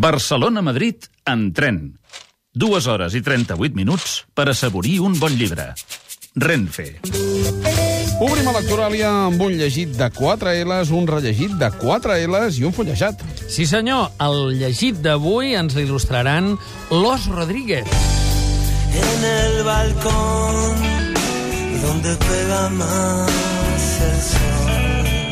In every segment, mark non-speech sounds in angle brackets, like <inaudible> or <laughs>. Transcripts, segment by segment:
Barcelona-Madrid en tren. Dues hores i 38 minuts per assaborir un bon llibre. Renfe. Obrim a lectoràlia amb un llegit de 4 L's, un rellegit de 4 L's i un fullejat. Sí, senyor, el llegit d'avui ens l'il·lustraran Los Rodríguez. en el balcón donde pega más el sol.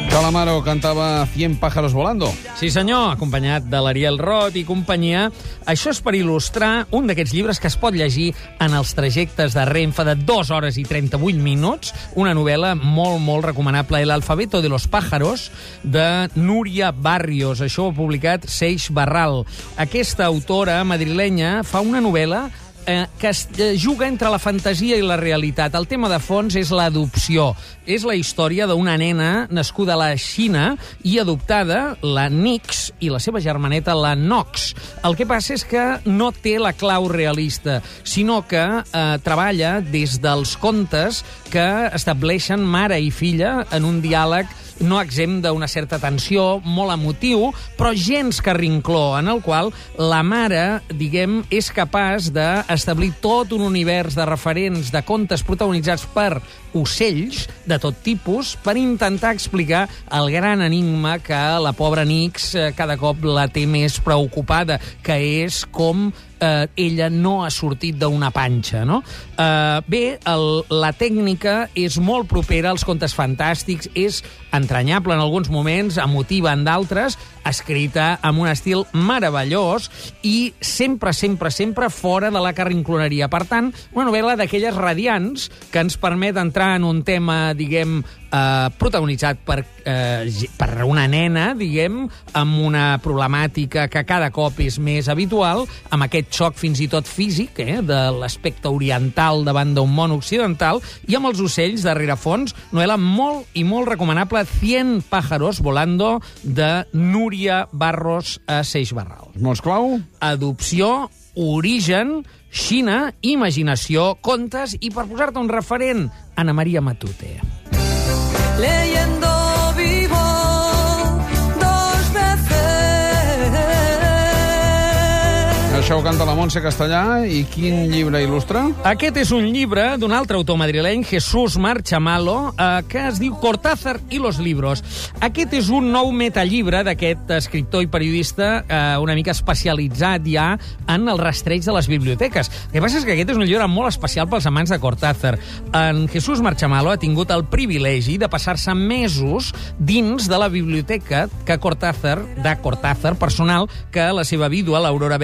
Calamaro cantava 100 pájaros volando. Sí, senyor, acompanyat de l'Ariel Roth i companyia. Això és per il·lustrar un d'aquests llibres que es pot llegir en els trajectes de Renfe de 2 hores i 38 minuts, una novel·la molt, molt recomanable, El alfabeto de los pájaros, de Núria Barrios. Això ho ha publicat Seix Barral. Aquesta autora madrilenya fa una novel·la eh, que es eh, juga entre la fantasia i la realitat. El tema de fons és l'adopció. És la història d'una nena nascuda a la Xina i adoptada, la Nix, i la seva germaneta, la Nox. El que passa és que no té la clau realista, sinó que eh, treballa des dels contes que estableixen mare i filla en un diàleg no exempt d'una certa tensió, molt emotiu, però gens carrincló, en el qual la mare, diguem, és capaç d'establir tot un univers de referents de contes protagonitzats per ocells de tot tipus per intentar explicar el gran enigma que la pobra Nix eh, cada cop la té més preocupada, que és com eh, ella no ha sortit d'una panxa, no? Eh, bé, el, la tècnica és molt propera als contes fantàstics, és entranyable en alguns moments, emotiva en d'altres, escrita amb un estil meravellós i sempre, sempre, sempre fora de la carrincloneria. Per tant, una novel·la d'aquelles radiants que ens permet entrar en un tema, diguem, eh, protagonitzat per, eh, per una nena, diguem, amb una problemàtica que cada cop és més habitual, amb aquest xoc fins i tot físic, eh, de l'aspecte oriental davant d'un món occidental, i amb els ocells de rerefons, novel·la molt i molt recomanable, 100 pájaros volando, de Núria Barros a Seix Barral. Mots clau? Adopció, origen, Xina, imaginació, contes i, per posar-te un referent, Ana Maria Matute. 烈焰。Això ho canta la Montse Castellà. I quin llibre il·lustra? Aquest és un llibre d'un altre autor madrileny, Jesús Marchamalo, eh, que es diu Cortázar i los libros. Aquest és un nou metalllibre d'aquest escriptor i periodista eh, una mica especialitzat ja en el rastreig de les biblioteques. El que passa és que aquest és un llibre molt especial pels amants de Cortázar. En Jesús Marchamalo ha tingut el privilegi de passar-se mesos dins de la biblioteca que Cortázar, de Cortázar personal, que la seva vídua, l'Aurora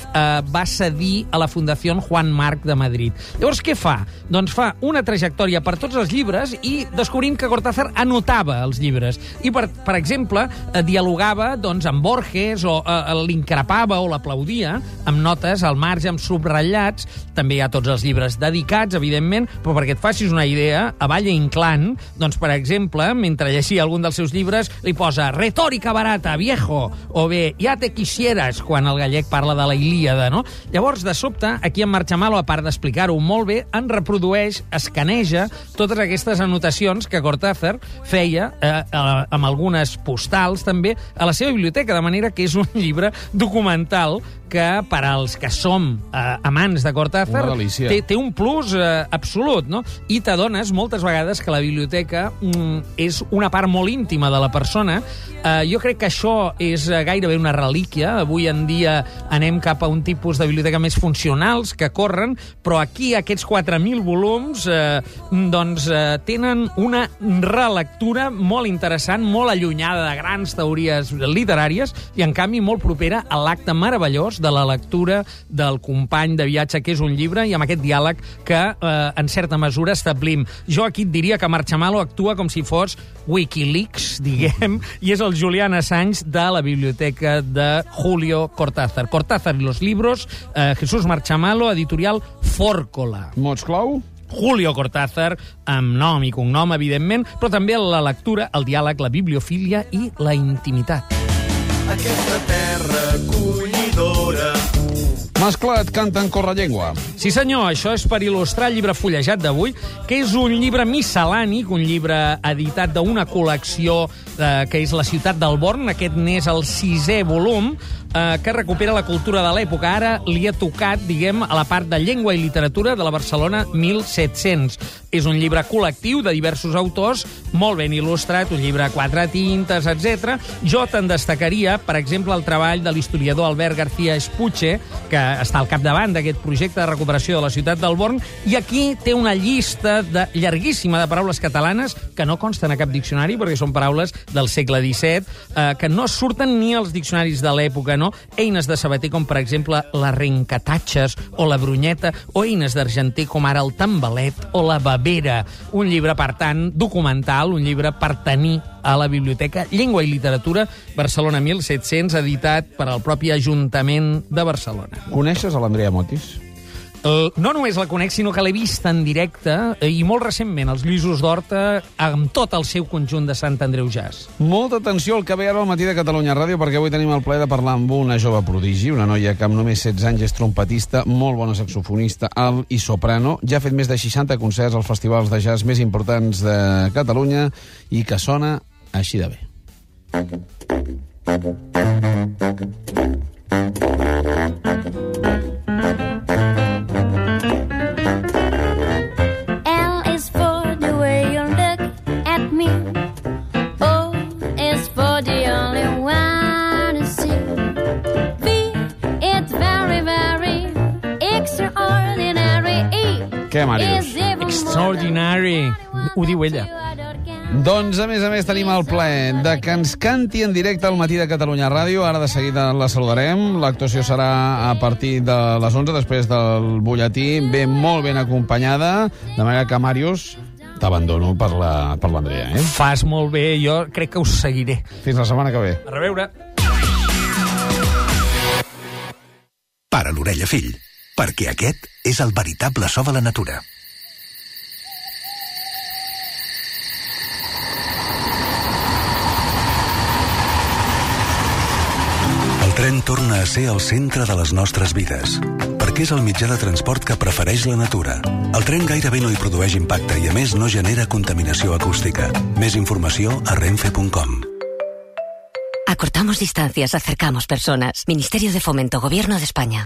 Bernárdez, eh, va cedir a la Fundació Juan Marc de Madrid. Llavors, què fa? Doncs fa una trajectòria per tots els llibres i descobrint que Cortázar anotava els llibres. I, per, per exemple, eh, dialogava doncs, amb Borges o eh, l'increpava o l'aplaudia amb notes al marge, amb subratllats. També hi ha tots els llibres dedicats, evidentment, però perquè et facis una idea, a Valle Inclán, doncs, per exemple, mentre llegia algun dels seus llibres, li posa retòrica barata, viejo, o bé, ja te quisieras, quan el gallec parla de la Ilíada, no? Llavors, de sobte, aquí en Marchamalo, a part d'explicar-ho molt bé, en reprodueix, escaneja totes aquestes anotacions que Cortázar feia eh, eh, amb algunes postals, també, a la seva biblioteca, de manera que és un <laughs> llibre documental que per als que som eh, amants de Cortázar té, té un plus eh, absolut, no? I t'adones moltes vegades que la biblioteca mm, és una part molt íntima de la persona. Eh, jo crec que això és eh, gairebé una relíquia. Avui en dia anem cap a un tipus de biblioteca més funcionals que corren, però aquí aquests 4.000 volums eh, doncs eh, tenen una relectura molt interessant, molt allunyada de grans teories literàries i, en canvi, molt propera a l'acte meravellós de la lectura del company de viatge, que és un llibre, i amb aquest diàleg que, eh, en certa mesura, establim. Jo aquí et diria que Marchamalo actua com si fos Wikileaks, <laughs> diguem, i és el Julián Assange de la biblioteca de Julio Cortázar. Cortázar y los libros, eh, Jesús Marchamalo, editorial Fórcola. Mots clau? Julio Cortázar, amb nom i cognom, evidentment, però també la lectura, el diàleg, la bibliofília i la intimitat. Aquesta terra acollidora. Mascle et canta en correllengua. Sí senyor, això és per il·lustrar el llibre fullejat d'avui, que és un llibre miscel·lànic, un llibre editat d'una col·lecció eh, que és La ciutat del Born. Aquest n'és el sisè volum, eh, que recupera la cultura de l'època. Ara li ha tocat, diguem, a la part de llengua i literatura de la Barcelona 1700. És un llibre col·lectiu de diversos autors, molt ben il·lustrat, un llibre a quatre tintes, etc. Jo te'n destacaria, per exemple, el treball de l'historiador Albert García Espuche, que està al capdavant d'aquest projecte de recuperació de la ciutat del Born, i aquí té una llista de, llarguíssima de paraules catalanes que no consten a cap diccionari, perquè són paraules del segle XVII, eh, que no surten ni als diccionaris de l'època, no? Eines de sabater com, per exemple, la rencatatxes o la brunyeta, o eines d'argenter com ara el tambalet o la babera. Un llibre, per tant, documental, un llibre per tenir a la Biblioteca Llengua i Literatura Barcelona 1700, editat per al propi Ajuntament de Barcelona. Coneixes a l'Andrea Motis? Uh, no només la conec, sinó que l'he vist en directe eh, i molt recentment, els Lluïsos d'Horta, amb tot el seu conjunt de Sant Andreu Jazz. Molta atenció al que ve ara al matí de Catalunya Ràdio, perquè avui tenim el plaer de parlar amb una jove prodigi, una noia que amb només 16 anys és trompetista, molt bona saxofonista, alt i soprano. Ja ha fet més de 60 concerts als festivals de jazz més importants de Catalunya i que sona així de bé. L Què, Màrius? Extraordinary. Ho diu ella. Doncs, a més a més, tenim el plaer de que ens canti en directe al matí de Catalunya Ràdio. Ara de seguida la saludarem. L'actuació serà a partir de les 11, després del butlletí. Ve molt ben acompanyada, de manera que, Màrius, t'abandono per la- per l'Andrea, la, eh? Fas molt bé, jo crec que us seguiré. Fins la setmana que ve. A reveure. Para l'orella, fill, perquè aquest és el veritable so de la natura. El tren torna a ser el centre de les nostres vides, perquè és el mitjà de transport que prefereix la natura. El tren gairebé no hi produeix impacte i, a més, no genera contaminació acústica. Més informació a renfe.com. Acortamos distancias, acercamos personas. Ministerio de Fomento, Gobierno de España.